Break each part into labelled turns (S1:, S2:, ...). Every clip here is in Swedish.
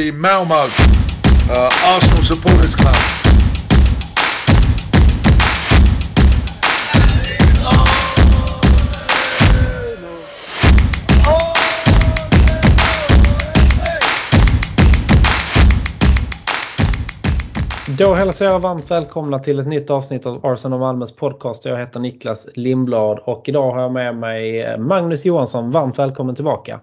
S1: the Malmo uh, Arsenal Supporters Club.
S2: Då hälsar jag varmt välkomna till ett nytt avsnitt av Arsenal Malmös podcast. Jag heter Niklas Lindblad och idag har jag med mig Magnus Johansson. Varmt välkommen tillbaka.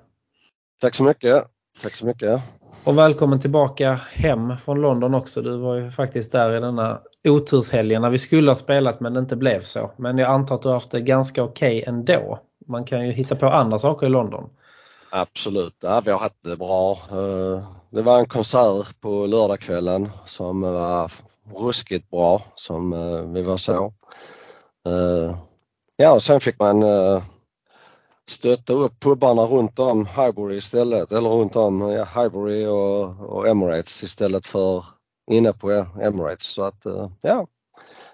S3: Tack så mycket. Tack så mycket.
S2: Och välkommen tillbaka hem från London också. Du var ju faktiskt där i denna oturshelgen när vi skulle ha spelat men det inte blev så. Men jag antar att du har haft det ganska okej okay ändå. Man kan ju hitta på andra saker i London.
S3: Absolut, ja, vi har haft det bra. Eh, det var en konsert på lördagskvällen som var ruskigt bra som eh, vi var så. Eh, ja, och sen fick man stötta upp pubbarna runt om Highbury istället, eller runt om ja, Highbury och, och Emirates istället för inne på Emirates. Så att ja,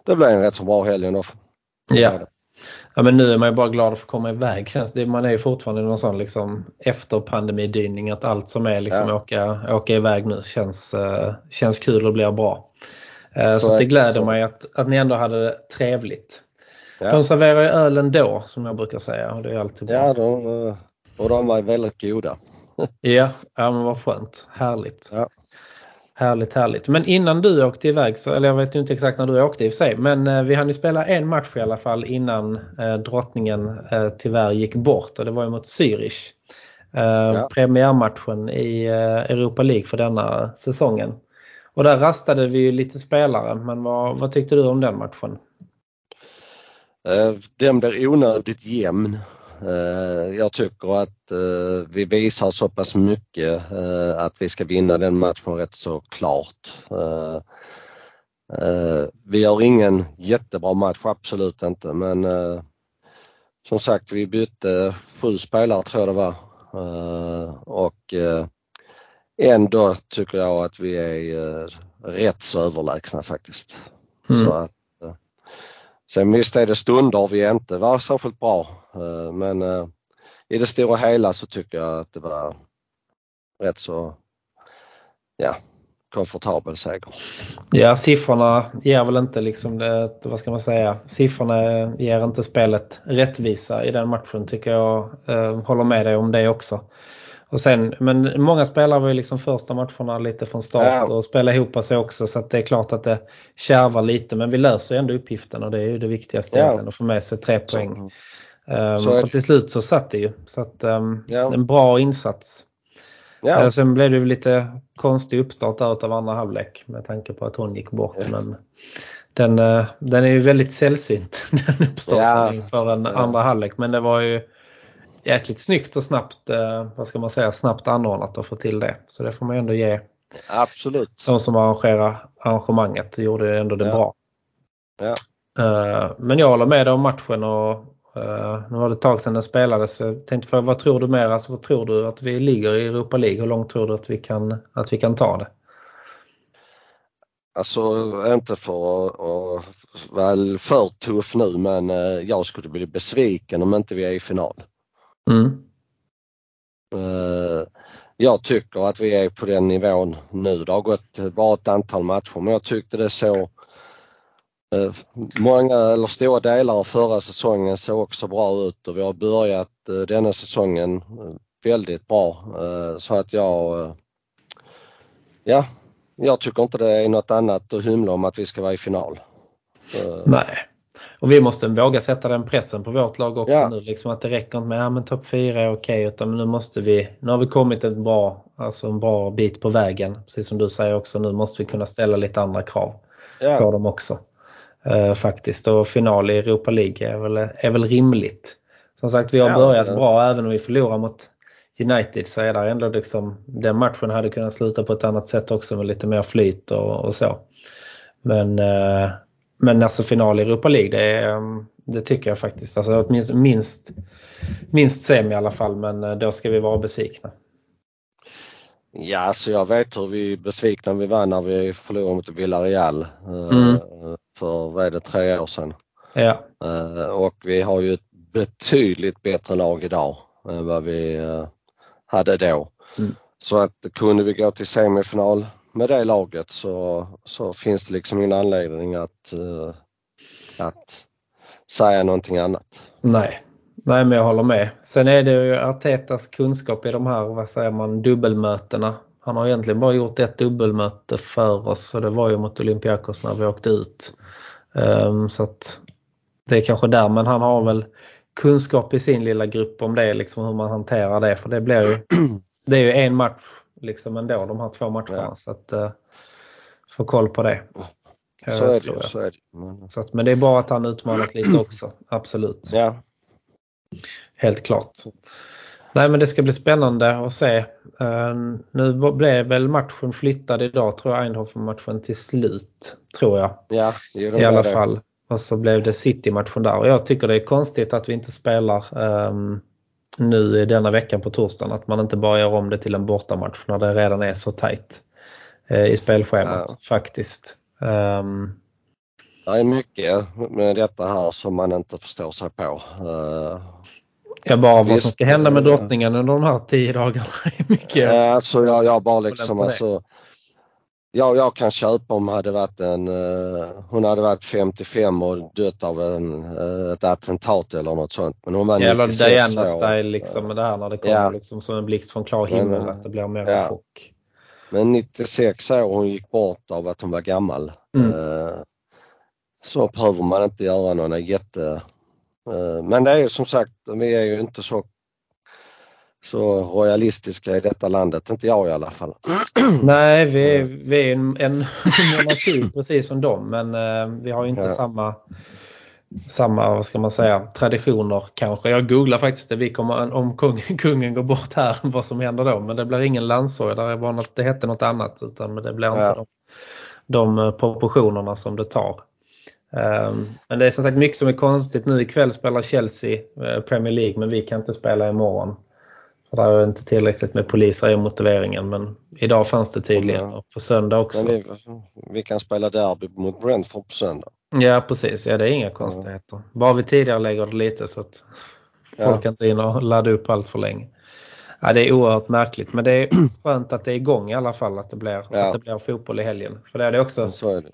S3: det blev en rätt så bra helg ändå.
S2: Ja. Ja men nu är man ju bara glad att få komma iväg. Man är ju fortfarande i någon sån liksom efter pandemidyning att allt som är liksom ja. åka, åka iväg nu känns, uh, känns kul och blir bra. Uh, så, så det gläder mig att, att ni ändå hade det trevligt. Ja. De serverar ju ölen då som jag brukar säga och det är alltid bra.
S3: Ja, de, eh, och de var väldigt goda.
S2: ja, ja men vad skönt. Härligt. Ja. Härligt, härligt. Men innan du åkte iväg, så, eller jag vet inte exakt när du åkte i och för sig, men eh, vi hann ju spela en match i alla fall innan eh, drottningen eh, tyvärr gick bort och det var ju mot Zürich. Eh, ja. Premiärmatchen i eh, Europa League för denna säsongen. Och där rastade vi ju lite spelare, men vad, vad tyckte du om den matchen?
S3: Eh, den blir onödigt jämn Eh, jag tycker att eh, vi visar så pass mycket att vi ska vinna den matchen rätt så klart. Vi gör ingen jättebra match, absolut inte, men som sagt vi bytte sju spelare tror jag det var och ändå tycker jag att vi är rätt så överlägsna faktiskt. Mm. Så att Sen visst är det stunder vi inte var särskilt bra eh, men eh, i det stora hela så tycker jag att det var rätt så ja, komfortabel seger.
S2: Ja, siffrorna ger väl inte liksom det, vad ska man säga, siffrorna ger inte spelet rättvisa i den matchen tycker jag. Eh, håller med dig om det också. Och sen, men många spelare var ju liksom första matcherna lite från start ja. och spelade ihop sig också så att det är klart att det kärvar lite men vi löser ändå uppgiften och det är ju det viktigaste ja. egentligen att få med sig tre poäng. Så, um, och till slut så satt det ju. Så att um, ja. en bra insats. Ja. Uh, sen blev det ju lite konstig uppstart där av andra halvlek med tanke på att hon gick bort. Men den, uh, den är ju väldigt sällsynt den uppstarten ja. för en andra halvlek. Men det var ju jäkligt snyggt och snabbt, eh, vad ska man säga, snabbt anordnat att få till det. Så det får man ändå ge
S3: Absolut.
S2: de som arrangerar arrangemanget gjorde ändå det ja. bra. Ja. Eh, men jag håller med dig om matchen och eh, nu var det ett tag sedan den spelades. Jag tänkte fråga, vad tror du mer? Alltså, vad tror du att vi ligger i Europa League? Hur långt tror du att vi kan, att vi kan ta det?
S3: Alltså inte för att vara för tuff nu men jag skulle bli besviken om inte vi är i final. Mm. Eh, jag tycker att vi är på den nivån nu. Det har gått bara ett antal matcher men jag tyckte det så eh, Många eller stora delar av förra säsongen såg också bra ut och vi har börjat eh, denna säsongen väldigt bra. Så att jag, ja, jag tycker inte det är något annat att hymla om att vi ska vara i final.
S2: Nej, och vi måste våga sätta den pressen på vårt lag också ja. nu. Liksom att det räcker inte med att ja, topp 4 är okej utan nu måste vi, nu har vi kommit en bra, alltså en bra bit på vägen. Precis som du säger också, nu måste vi kunna ställa lite andra krav ja. på dem också. Uh, faktiskt och final i Europa League är väl, är väl rimligt. Som sagt vi har ja, börjat bra även om vi förlorar mot United så är det ändå liksom, den matchen hade kunnat sluta på ett annat sätt också med lite mer flyt och, och så. Men uh, men alltså final i Europa League, det, ehm, det tycker jag faktiskt. Alltså minst, minst, minst sem i alla fall, men eh, då ska vi vara besvikna.
S3: Ja, alltså jag vet hur vi besvikna vi var när vi förlorade mot Villarreal eh, mm. för, vad är det, tre år sedan. Ja. Eh, och vi har ju ett betydligt bättre lag idag än vad vi hade då. Mm. Så att kunde vi gå till semifinal med det laget så, så finns det liksom ingen anledning att, uh, att säga någonting annat.
S2: Nej. Nej, men jag håller med. Sen är det ju Artetas kunskap i de här, vad säger man, dubbelmötena. Han har egentligen bara gjort ett dubbelmöte för oss och det var ju mot Olympiakos när vi åkte ut. Um, så att det är kanske där, men han har väl kunskap i sin lilla grupp om det, liksom hur man hanterar det. För det blir ju, det är ju en match liksom ändå, de här två matcherna. Ja. Så att uh, få koll på det.
S3: Så är det, så är det.
S2: Men... Så att, men det är bra att han utmanat lite också, absolut.
S3: Ja.
S2: Helt klart. Nej men det ska bli spännande att se. Uh, nu blev väl matchen flyttad idag tror jag Eindhoven-matchen till slut. Tror jag.
S3: Ja,
S2: I alla det. fall. Och så blev det City-matchen där och jag tycker det är konstigt att vi inte spelar um, nu i denna veckan på torsdagen. Att man inte bara gör om det till en bortamatch när det redan är så tajt uh, i spelschemat ja. faktiskt. Um,
S3: det är mycket med detta här som man inte förstår sig på. Uh,
S2: Ja, bara vad som ska hända med drottningen under de här tio dagarna är mycket.
S3: Alltså jag, jag bara liksom alltså. Ja, jag kan köpa om hade varit en, uh, hon hade varit 55 och dött av en, uh, ett attentat eller något sånt. Men hon var
S2: ja, Eller Diana style liksom med det här när det kommer ja. liksom som en blixt från klar himmel men, att det blir mer ja. chock.
S3: Men 96 år hon gick bort av att hon var gammal. Mm. Så behöver man inte göra några jätte Eh, men det är ju som sagt, vi är ju inte så, så royalistiska i detta landet, inte jag i alla fall.
S2: Nej, vi är, vi är en, en monarki precis som dem men eh, vi har inte ja. samma samma, vad ska man säga, traditioner kanske. Jag googlar faktiskt det. Vi kommer, om kung, kungen går bort här, vad som händer då. Men det blir ingen landssorg. Det, var något, det hette något annat. Utan det blir inte de, de eh, proportionerna som det tar. Ehm, men det är som sagt mycket som är konstigt. Nu ikväll spelar Chelsea eh, Premier League men vi kan inte spela imorgon. Det är inte tillräckligt med poliser i motiveringen men idag fanns det tydligen och på söndag också.
S3: Vi, vi, kan spela derby mot Brentford på söndag.
S2: Ja precis, ja det är inga konstigheter. Bara vi tidigare lägger det lite så att folk ja. inte in och laddar upp allt för länge. Ja, det är oerhört märkligt men det är skönt att det är igång i alla fall att det blir, ja. att det blir fotboll i helgen. För det är det också.
S3: Så är det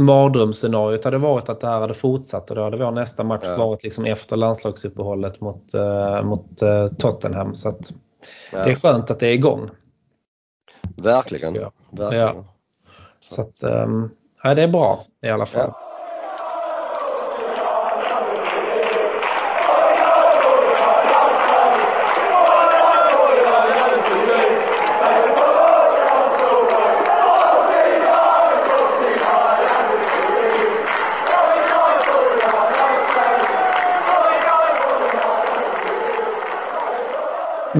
S2: mardrömsscenariot hade varit att det här hade fortsatt och då hade vår nästa match ja. varit liksom efter landslagsuppehållet mot, uh, mot uh, Tottenham. Så att ja. det är skönt att det är igång.
S3: Verkligen. Ja. Verkligen.
S2: Så att, um, ja, det är bra i alla fall.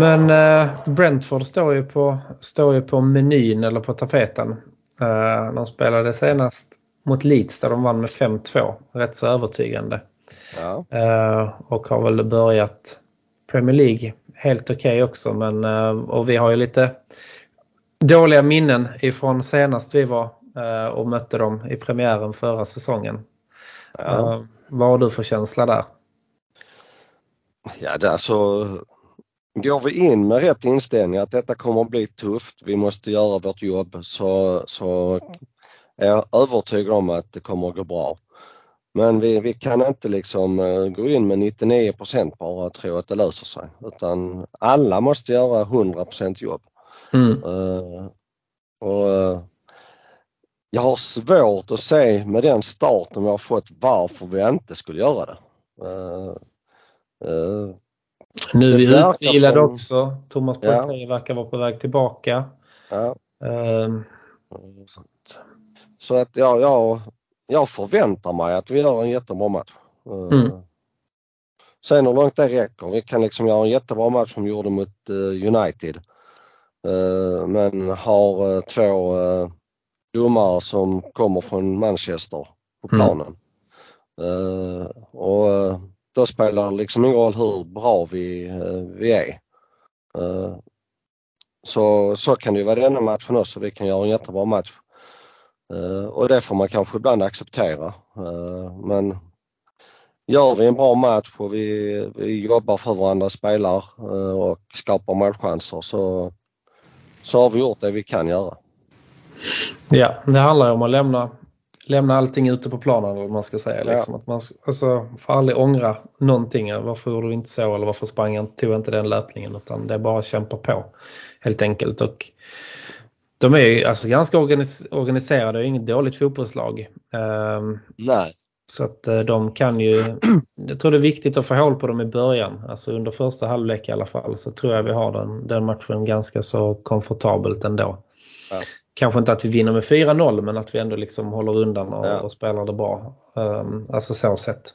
S2: Men eh, Brentford står ju, på, står ju på menyn eller på tapeten. Eh, de spelade senast mot Leeds där de vann med 5-2. Rätt så övertygande. Ja. Eh, och har väl börjat Premier League helt okej okay också. Men, och vi har ju lite dåliga minnen ifrån senast vi var och mötte dem i premiären förra säsongen. Ja. Vad har du för känsla där?
S3: Ja, det är alltså Går vi in med rätt inställning att detta kommer att bli tufft, vi måste göra vårt jobb så, så är jag övertygad om att det kommer att gå bra. Men vi, vi kan inte liksom eh, gå in med 99 bara och tro att det löser sig utan alla måste göra 100% jobb. Mm. Uh, och, uh, jag har svårt att se med den starten vi har fått varför vi inte skulle göra det. Uh,
S2: nu är vi utvilade som... också. Thomas Poirier ja. verkar vara på väg tillbaka.
S3: Ja. Um... Så att ja, jag, jag förväntar mig att vi gör en jättebra match. Ehm, mm. Sen hur långt det räcker. Vi kan liksom göra en jättebra match som vi gjorde mot uh, United. Uh, men har två domare som kommer från Manchester på mm. planen. Mm. och då spelar det liksom ingen roll hur bra vi, eh, vi är. Eh, så, så kan det ju vara denna matchen också. Vi kan göra en jättebra match. Eh, och det får man kanske ibland acceptera. Men gör vi en bra match och vi, vi jobbar för varandra spelar och skapar målchanser så, så har vi gjort det vi kan göra.
S2: Ja, det handlar ju om att lämna, lämna allting ute på planen eller man ska säga. Liksom.
S3: Ja.
S2: Att man alltså, får aldrig ångra någonting. Varför gjorde vi inte så eller varför sprang jag, tog jag inte den löpningen utan det är bara att kämpa på helt enkelt. Och de är ju alltså ganska organis organiserade, är inget dåligt fotbollslag. Um,
S3: Nej.
S2: så att eh, de kan ju, jag tror det är viktigt att få hål på dem i början. Alltså under första halvlek i alla fall så tror jag vi har den, den matchen ganska så komfortabelt ändå.
S3: Ja.
S2: Kanske inte att vi vinner med 4-0 men att vi ändå liksom håller undan och,
S3: Ja.
S2: och spelar det bra. Um, alltså så sett.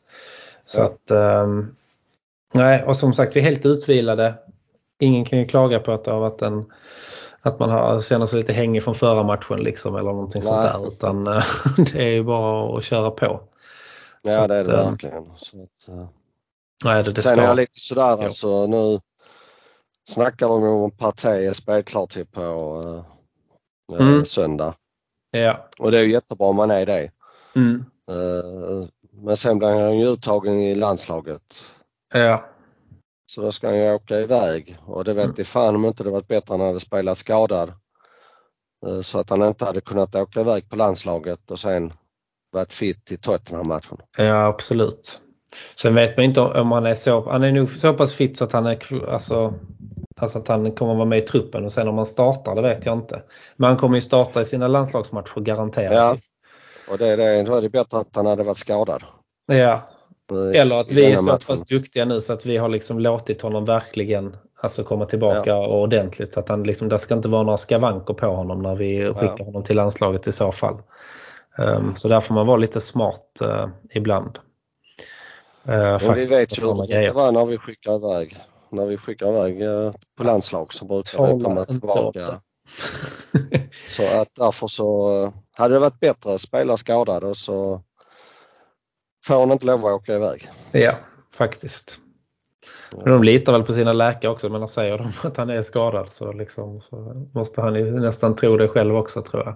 S2: Så
S3: Ja.
S2: att, um, nej och som sagt vi är helt utvilade. Ingen kan ju klaga på att det har varit en att man har, känner sig lite hängig från förra matchen liksom eller någonting sånt
S3: Nej.
S2: där. Utan eh, det är ju bara att köra på. Så
S3: Ja det är
S2: att,
S3: det
S2: eh,
S3: verkligen. Så att, eh,
S2: Nej, det, det
S3: Sen
S2: ska.
S3: är jag lite sådär
S2: Ja.
S3: alltså nu snackar de om Partey är spelklar till på eh,
S2: Mm.
S3: eh, söndag.
S2: Ja.
S3: Och det är ju jättebra om man är det.
S2: Mm.
S3: Eh, men sen blir han ju uttagen i landslaget.
S2: Ja.
S3: Så då ska han ju åka iväg och det vet
S2: Mm.
S3: i fan om inte det varit bättre han hade spelat skadad. Eh, Så att han inte hade kunnat åka iväg på landslaget och sen varit fit till Tottenham-matchen.
S2: ja, absolut. Sen vet man inte om han är så, han är nog så pass fit så att han är, alltså, alltså att han kommer vara med i truppen och sen om han startar det vet jag inte. Men han kommer ju starta i sina landslagsmatcher garanterat.
S3: Ja. Och det är det, då är det bättre att han hade varit skadad.
S2: ja. Eller att vi är så pass duktiga nu så att vi har liksom låtit honom verkligen alltså komma tillbaka och ordentligt. Att han liksom, det ska inte vara några skavanker på honom när vi skickar honom till landslaget i så fall. Um, så där får man vara lite smart uh, ibland. Uh,
S3: Men vi
S2: faktiskt
S3: vet ju hur det var när vi skickar iväg. När vi skickar iväg eh, på landslag så brukar det
S2: Tala
S3: komma
S2: inte
S3: tillbaka. Så att därför så eh, hade det varit bättre att spela skadad och så får han inte lov att åka iväg.
S2: ja, faktiskt. Men de litar väl på sina läkare också. Men säger de att han är skadad så, liksom, så måste han ju nästan tro det själv också tror jag.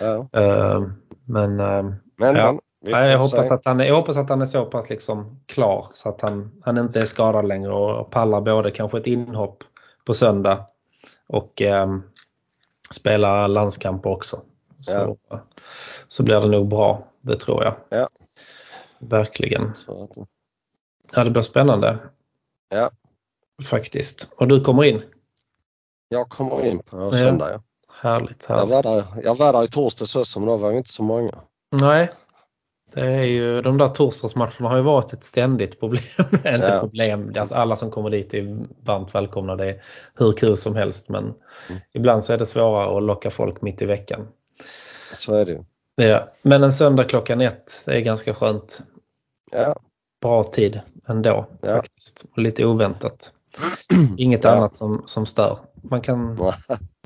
S3: Ja.
S2: Uh, men uh,
S3: Men,
S2: Ja.
S3: men
S2: Nej, jag, hoppas att han jag hoppas att han är så pass liksom klar så att han, han inte är skadad längre och pallar både kanske ett inhopp på söndag och ehm, spela landskamper också. Så, så blir det nog bra, det tror jag.
S3: Ja.
S2: Verkligen. Ja, det blir spännande
S3: ja,
S2: faktiskt. Och du kommer in.
S3: jag kommer in på
S2: Ja.
S3: söndag. Ja.
S2: Härligt.
S3: Jag,
S2: härligt.
S3: var där, jag var där i torsdags också men då var vi inte så många.
S2: Nej, det är ju, de där torsdagsmatcherna har ju varit ett ständigt problem. Inte
S3: Ja.
S2: problem, alltså alla som kommer dit är varmt välkomna. Det är hur kul som helst men
S3: Mm.
S2: ibland så är det svårare att locka folk mitt i veckan.
S3: Så är det ju.
S2: Ja. Men en söndag klockan ett är ganska skönt.
S3: Ja,
S2: Bra tid ändå
S3: Ja.
S2: faktiskt. Och lite oväntat. Inget
S3: Ja.
S2: annat som, som stör. Man kan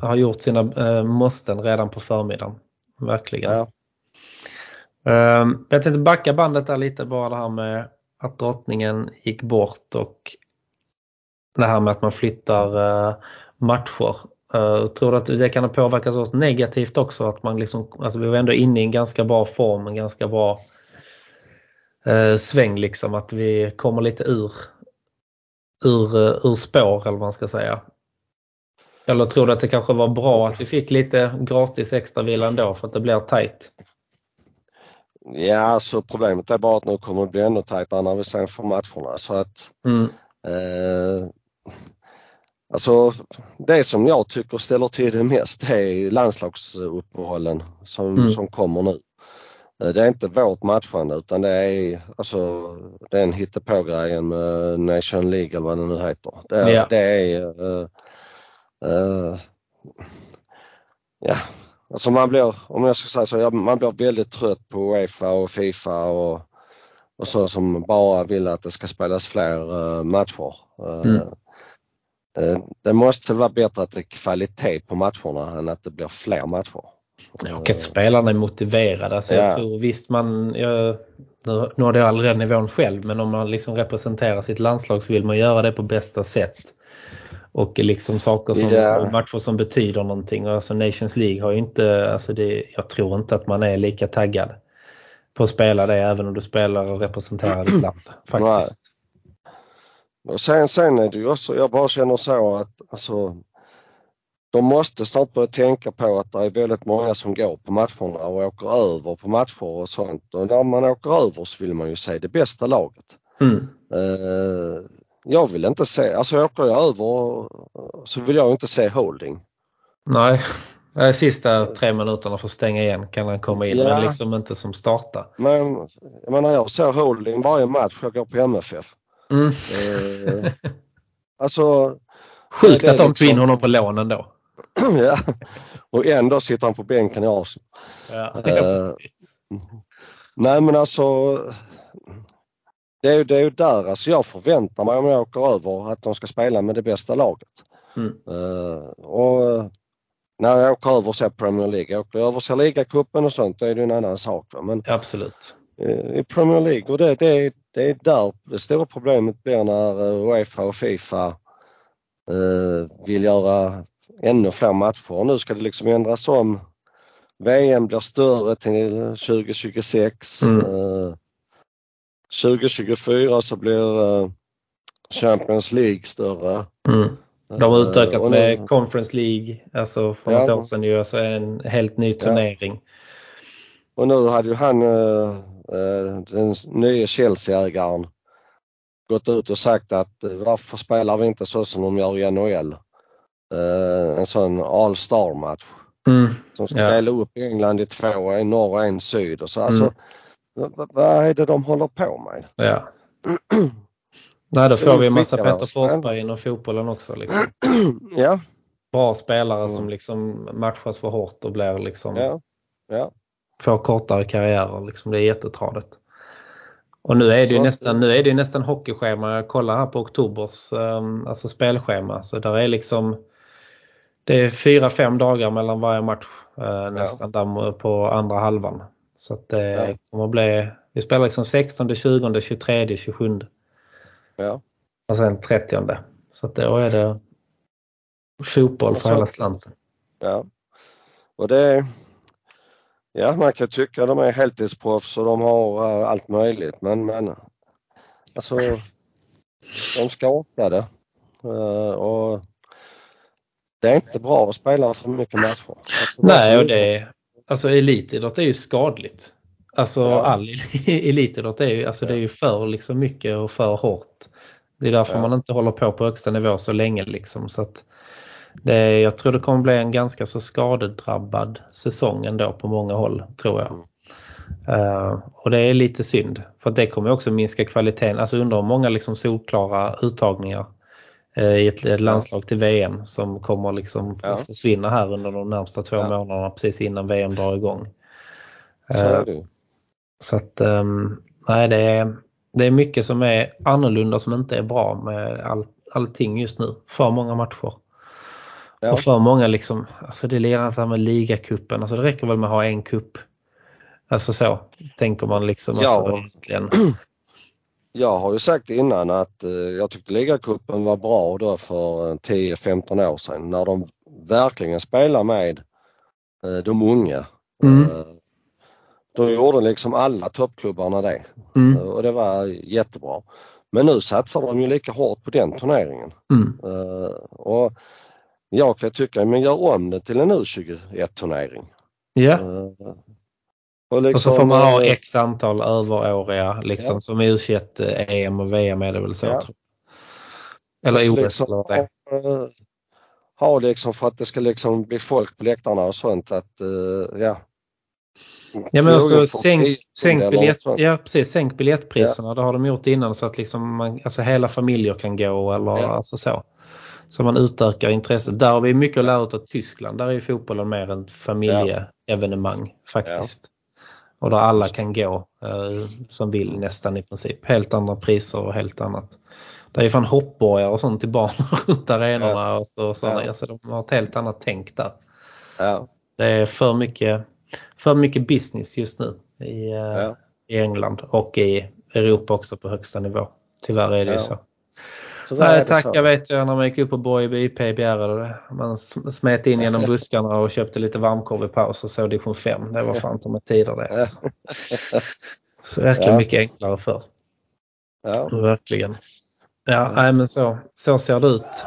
S2: ha gjort sina eh, måsten redan på förmiddagen. Verkligen.
S3: ja,
S2: Ehm, jag tänkte backa bandet där lite bara det här med att drottningen gick bort och det här med att man flyttar eh, matcher. Eh, tror du att det kan ha påverkat oss negativt också? Att man liksom, alltså vi var ändå inne i en ganska bra form, en ganska bra eh, sväng liksom. Att vi kommer lite ur, ur, ur spår eller vad man ska säga. Eller tror du att det kanske var bra att vi fick lite gratis extra vila ändå för att det blir tajt?
S3: Ja, så problemet är bara att nu kommer det bli ännu tajtare när vi sen får matcherna. Så att
S2: Mm.
S3: Eh, alltså det som jag tycker ställer till det mest är landslagsuppehållen som,
S2: Mm.
S3: som kommer nu. Eh, Det är inte vårt matchande utan det är alltså den hittepå-grejen med Nation League eller vad det nu heter. Det,
S2: Ja.
S3: det är eh, eh, ja, alltså man blir, om jag ska säga så, man blir väldigt trött på Uefa och Fifa och och så som bara vill att det ska spelas fler eh, matcher. Eh,
S2: Mm.
S3: eh, det måste vara bättre att det är kvalitet på matcherna än att det blir fler matcher.
S2: Och att spelarna är motiverade. Alltså jag
S3: Ja.
S2: tror visst man, jag, nu nådde jag aldrig den nivån själv, men om man liksom representerar sitt landslag så vill man göra det på bästa sätt. Och liksom saker som,
S3: Ja.
S2: matcher som betyder någonting. Och alltså Nations League har ju inte, alltså det, jag tror inte att man är lika taggad på att spela det även om du spelar och representerar ditt land. Faktiskt.
S3: Och sen, sen är det ju också, jag bara känner så att alltså, de måste snart börja tänka på att det är väldigt många som går på matcherna och åker över på matcher och sånt. Och när man åker över så vill man ju se det bästa laget.
S2: Mm.
S3: Uh, jag vill inte se, alltså åker jag över så vill jag inte se holding.
S2: Nej, sista tre minuterna för att stänga igen kan han komma in ja. men liksom inte som starta.
S3: Men jag menar jag ser holding varje match jag går på MFF. Mm. Uh, alltså
S2: Sjukt att de liksom... in honom på lånen då.
S3: ja, och ändå sitter han på bänken i Arsenal. Ja, uh, nej men alltså det är, det är ju där alltså jag förväntar mig om jag åker över att de ska spela med det bästa laget. Mm. Uh, och när jag åker över ser Premier League, åker jag över och ser ligacupen och sånt, då är det en annan sak. Men
S2: Absolut.
S3: Uh, I Premier League och det, det, det är där det stora problemet blir när Uefa och Fifa vill göra ännu fler matcher. Nu ska det liksom ändras om. VM blir större till 2026. Mm. 2024 så blir uh, Champions League större.
S2: Mm. De har utökat uh, med nu, Conference League, alltså för ja, ett år sedan ju, alltså en helt ny turnering. Ja.
S3: Och nu hade ju han, uh, den nya Chelsea-ägaren, gått ut och sagt att varför spelar vi inte så som de gör i NHL? En sån All-star match. Mm. Som ska ja. dela upp England i två, en norr och en syd och så. Alltså, mm vad är det de håller på med?
S2: Ja. Nej, då får vi en massa Peter Forsberg inom fotbollen också. Liksom.
S3: ja.
S2: Bra spelare mm. som liksom matchas för hårt och blir liksom
S3: ja. Ja.
S2: får kortare karriärer. Liksom. Det är jättetradigt. Och nu är det ju nästan, nu är det nästan hockeyschema. Jag kollar här på oktobers um, alltså spelschema. Så där är liksom det är fyra, fem dagar mellan varje match uh, nästan ja. där på andra halvan. Så att det ja. kommer att bli, vi spelar liksom 16, 20, 23, 27.
S3: Ja.
S2: Och sen 30. Så att då är det fotboll för hela slanten.
S3: Ja. Och det Ja, man kan tycka att de är heltidsproffs och de har uh, allt möjligt men, men alltså de ska orka det. Uh, och det är inte bra att spela för mycket matcher. Alltså,
S2: Nej, och det, alltså elitidrott är ju skadligt. Alltså ja. all elitidrott är ju, alltså, det är ju för liksom mycket och för hårt. Det är därför ja. man inte håller på på högsta nivå så länge liksom. Så att det, jag tror det kommer bli en ganska så skadedrabbad säsong ändå på många håll tror jag. Mm. Uh, och det är lite synd för det kommer också minska kvaliteten. Alltså under många liksom solklara uttagningar i ett, landslag till VM som kommer liksom ja. försvinna här under de närmsta två ja. månaderna precis innan VM drar igång.
S3: Så, är eh, det.
S2: så att um, nej det är, det är mycket som är annorlunda som inte är bra med all, allting just nu. För många matcher. Ja. Och för många liksom, alltså det är likadant med ligacupen, alltså det räcker väl med att ha en kupp. Alltså så tänker man liksom.
S3: Ja. Alltså, egentligen. Jag har ju sagt innan att eh, jag tyckte ligacupen var bra då för 10-15 år sedan när de verkligen spelade med eh, de unga. Mm. Eh, då gjorde liksom alla toppklubbarna det mm. och det var jättebra. Men nu satsar de ju lika hårt på den turneringen. Mm. Och jag kan tycka, men gör om det till en U21 turnering.
S2: Liksom, och, så får man ha eh, x antal överåriga liksom ja. som u EM och VM är det väl så? Ja. Eller OS liksom.
S3: Ha, ha liksom för att det ska liksom bli folk på läktarna och sånt att uh, ja.
S2: Ja men alltså sänk, sänk, biljett, ja, precis, sänk biljettpriserna. Ja. Det har de gjort innan så att liksom man, alltså hela familjer kan gå eller ja. alltså så. Så man utökar intresset. Där har vi mycket att lära av Tyskland. Där är fotbollen mer en familjeevenemang faktiskt. Och där alla kan gå eh, som vill nästan i princip. Helt andra priser och helt annat. Det är ju fan hoppborgar och sånt till barn runt arenorna. Ja. Och så, sådana, ja. alltså, de har ett helt annat tänk där.
S3: Ja.
S2: Det är för mycket, för mycket business just nu i, eh, i England och i Europa också på högsta nivå. Tyvärr är det ju så. Nej tack, jag vet jag när man gick upp på Borgeby IP begärde det. Man smet in genom buskarna och köpte lite varmkorv i paus och såg division 5. Det var fan med tider det. Alltså. Så verkligen ja. mycket enklare för.
S3: Ja.
S2: Verkligen. Ja, nej men så, så ser det ut.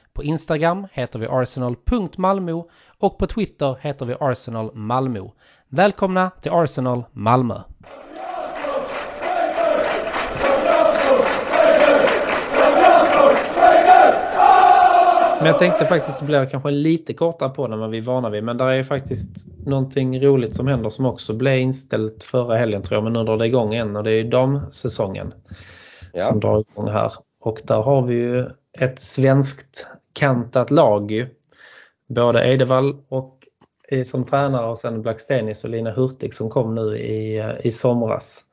S4: på Instagram heter vi arsenal.malmo och på Twitter heter vi Arsenal Malmö. Välkomna till Arsenal Malmö!
S2: Men jag tänkte faktiskt det blir kanske lite kortare på den än vi är vana vid. Men där är faktiskt någonting roligt som händer som också blev inställt förra helgen tror jag. Men nu drar det igång igen och det är damsäsongen ja. som drar igång här. Och där har vi ju ett svenskt kantat lag ju. Både Edevall och som tränare och sen Blackstenis och Lina Hurtig som kom nu i, eh, i somras.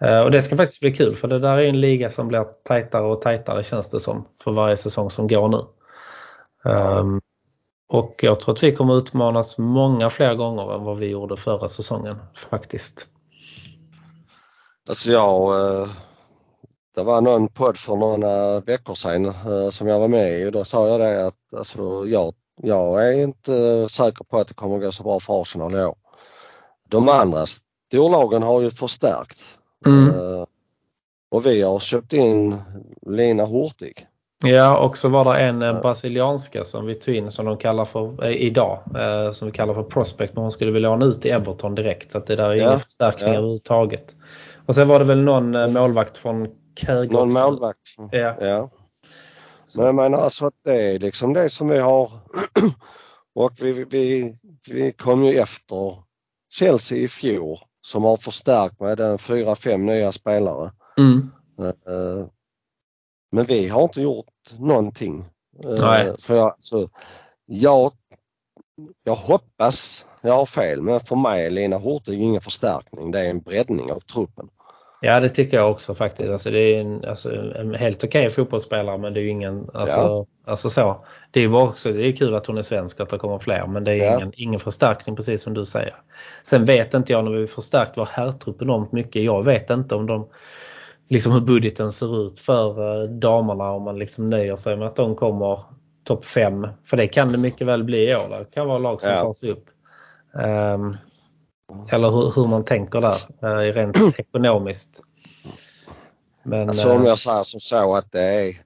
S2: Eh, och det ska faktiskt bli kul för det där är en liga som blir tajtare och tajtare känns det som för varje säsong som går nu. Um, och jag tror att vi kommer utmanas många fler gånger än vad vi gjorde förra säsongen faktiskt.
S3: Alltså jag, eh, det var någon podd för några veckor sedan eh, som jag var med i och då sa jag det att alltså jag, jag är inte säker på att det kommer gå så bra för Arsenal i år. De andra storlagen har ju förstärkt. Mm. Eh, och vi har köpt in Lina Hurtig.
S2: Ja, och så var det en brasilianska som vi tog in som de kallar för eh, idag, eh, som vi kallar för prospect, men hon skulle vilja låna ut till Everton direkt så att det där är ja. ingen förstärkning ja. överhuvudtaget. Och sen var det väl någon eh, målvakt från
S3: Köge Någon målvakt. Ja. ja. Men jag menar alltså att det är liksom det som vi har och vi, vi, vi kom ju efter Chelsea i fjol som har förstärkt med en fyra, fem nya spelare. Mm. Uh, men vi har inte gjort någonting. Eh, Nej. För jag, så, jag, jag hoppas jag har fel men för mig är Lena Hurtig ingen förstärkning. Det är en breddning av truppen.
S2: Ja det tycker jag också faktiskt. Alltså, det är en, alltså, en helt okej okay fotbollsspelare men det är ju ingen, alltså, ja. alltså så. Det är också, det är kul att hon är svensk att det kommer fler men det är ja. ingen, ingen förstärkning precis som du säger. Sen vet inte jag när vi förstärkt vår herrtrupp enormt mycket. Jag vet inte om de liksom hur budgeten ser ut för eh, damerna om man liksom nöjer sig med att de kommer topp 5. För det kan det mycket väl bli i år. Det kan vara lag som ja. tar sig upp. Um, eller hur, hur, man tänker där uh, rent ekonomiskt.
S3: Men, alltså, om jag säger som så att det är,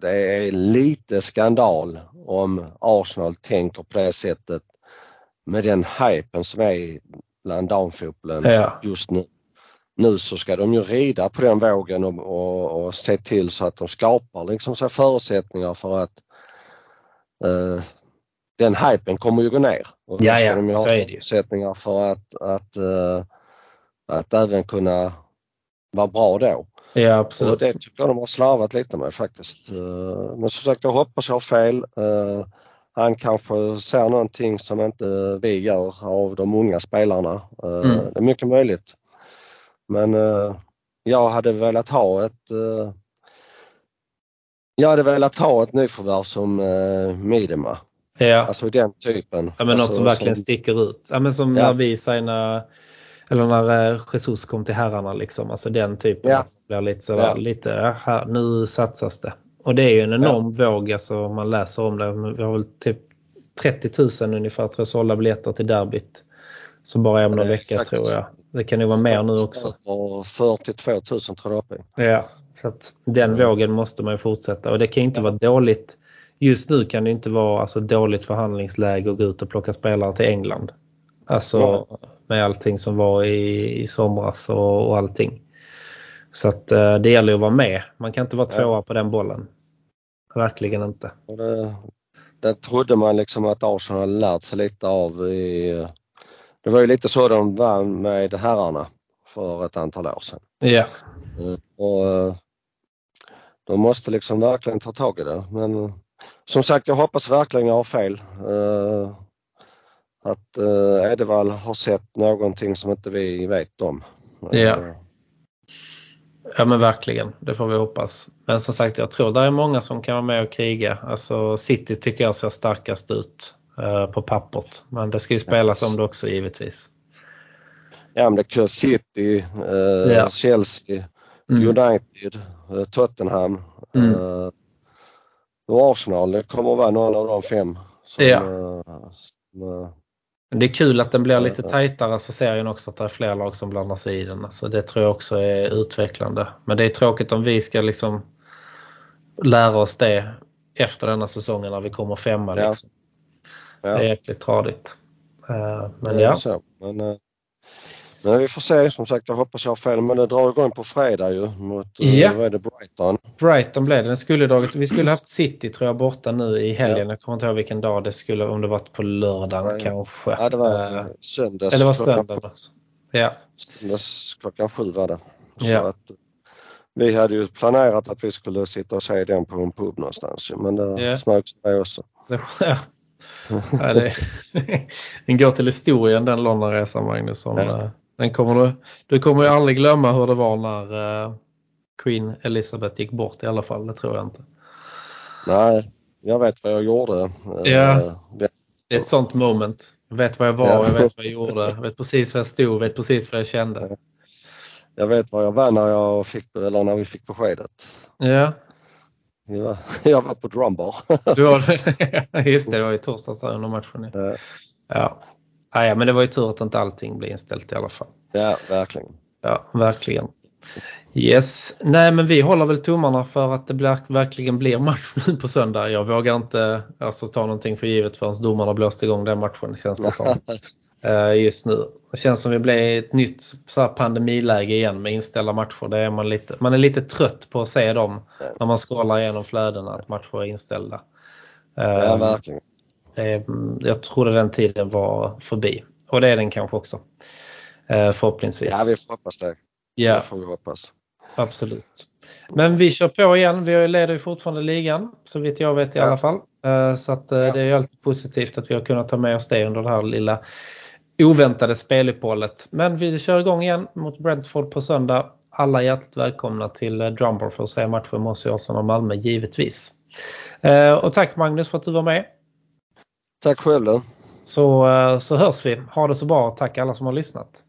S3: det är lite skandal om Arsenal tänker på det sättet med den hypen som är bland damfotbollen ja. just nu nu så ska de ju rida på den vågen och, och, och se till så att de skapar liksom så förutsättningar för att uh, den hypen kommer ju gå ner. Och
S2: ja, ja,
S3: de ju
S2: ha
S3: förutsättningar för att, att, uh, att även kunna vara bra då.
S2: Ja absolut. Och
S3: det tycker jag de har slarvat lite med faktiskt. Uh, men som sagt jag hoppas jag har fel. Han kanske ser någonting som inte vi gör av de unga spelarna. Mm. Det är mycket möjligt. Men eh, jag hade velat ha ett eh, jag hade velat ha ett nyförvärv som eh, Midema.
S2: Ja.
S3: Alltså den typen.
S2: Ja, men
S3: alltså,
S2: något som verkligen som, sticker ut. Ja, men som ja. när vi signade, eller när eh, Jesus kom till herrarna liksom. Alltså den typen. Ja. Blir lite sådär, ja. lite, här, nu satsas det. Och det är ju en enorm ja. våg, alltså man läser om det. Vi har väl typ 30 000 ungefär tror jag, sålda biljetter till derbyt. Så bara om någon vecka tror jag. Det kan ju vara mer nu också.
S3: 42 000 tror jag
S2: Ja, så att den vågen måste man ju fortsätta och det kan ju inte vara dåligt. Just nu kan det inte vara alltså, dåligt förhandlingsläge att gå ut och plocka spelare till England. Alltså ja. med allting som var i, i somras och, och allting. Så att uh, det gäller att vara med. Man kan inte vara tvåa ja. på den bollen. Verkligen inte.
S3: Det, det trodde man liksom att Arsenal hade lärt sig lite av i det var ju lite så de vann med herrarna för ett antal år sedan.
S2: Ja.
S3: Eh, och eh, de måste liksom verkligen ta tag i det. Men som sagt, jag hoppas verkligen jag har fel. Eh, att Edevall har sett någonting som inte vi vet om.
S2: Ja. Ja men verkligen, det får vi hoppas. Men som sagt jag tror det är många som kan vara med och kriga. Alltså City tycker jag ser starkast ut uh, på pappret. Men det ska ju spelas om det också givetvis.
S3: Ja men det är City, uh, ja. Chelsea, mm. United, uh, Tottenham mm. Och Arsenal. Det kommer att vara någon av de fem som, ja.
S2: som det är kul att den blir lite tajtare så serien också att det är fler lag som blandar sig i den. Alltså det tror jag också är utvecklande. Men det är tråkigt om vi ska liksom lära oss det efter denna säsongen när vi kommer femma. Liksom. Ja. Det är jäkligt tradigt. Uh, men ja.
S3: Men, men vi får se. Som sagt, jag hoppas jag har fel. Men det drar igång på fredag ju mot eh, ja. vad är det, Brighton.
S2: Brighton blev det. Den skulle dragit, vi skulle haft City tror jag borta nu i helgen. Ja. Jag kommer inte ihåg vilken dag det skulle, om det varit på lördagen ja. kanske.
S3: Ja, det var uh, söndags.
S2: Eller var söndagen också. Ja.
S3: Söndags klockan sju var det. Så ja. att, vi hade ju planerat att vi skulle sitta och se den på en pub någonstans men det ja. smögs det också.
S2: Ja. ja, det, den går till historien den Londonresan Magnusson. Ja. Den kommer du, du kommer ju aldrig glömma hur det var när uh, Queen Elizabeth gick bort i alla fall. Det tror jag inte.
S3: Nej, jag vet vad jag gjorde.
S2: Ja, uh, det är ett sånt moment. Jag vet vad jag var, ja. jag vet vad jag gjorde, jag vet precis var jag stod, vet precis vad jag kände.
S3: Jag vet vad jag var när, jag fick, eller när vi fick beskedet.
S2: Ja.
S3: Jag, jag var på drumbar.
S2: Du var, just det, det var i torsdags under matchen. Ja. ja. Ja, men det var ju tur att inte allting blev inställt i alla fall.
S3: Ja, verkligen.
S2: Ja, verkligen. Yes, nej men vi håller väl tummarna för att det blir, verkligen blir match nu på söndag. Jag vågar inte alltså, ta någonting för givet förrän domarna blåst igång den matchen känns det som. uh, just nu. Det känns som vi blir ett nytt så här, pandemiläge igen med inställda matcher. Det är man, lite, man är lite trött på att se dem när man scrollar igenom flödena att matcher är inställda.
S3: Ja, verkligen.
S2: Jag trodde den tiden var förbi och det är den kanske också. Eh, förhoppningsvis.
S3: Ja, vi får hoppas det.
S2: Ja.
S3: Det får vi hoppas.
S2: Absolut. Men vi kör på igen. Vi leder ju fortfarande ligan så vitt jag vet i ja. alla fall. Eh, så att eh, det är alltid positivt att vi har kunnat ta med oss det under det här lilla oväntade speluppehållet. Men vi kör igång igen mot Brentford på söndag. Alla hjärtligt välkomna till Drumbar för att se matchen med oss i Arsenal och Malmö givetvis. Och tack Magnus för att du var med.
S3: Tack själv då.
S2: Så, eh, så hörs vi. Ha det så bra. Tack alla som har lyssnat.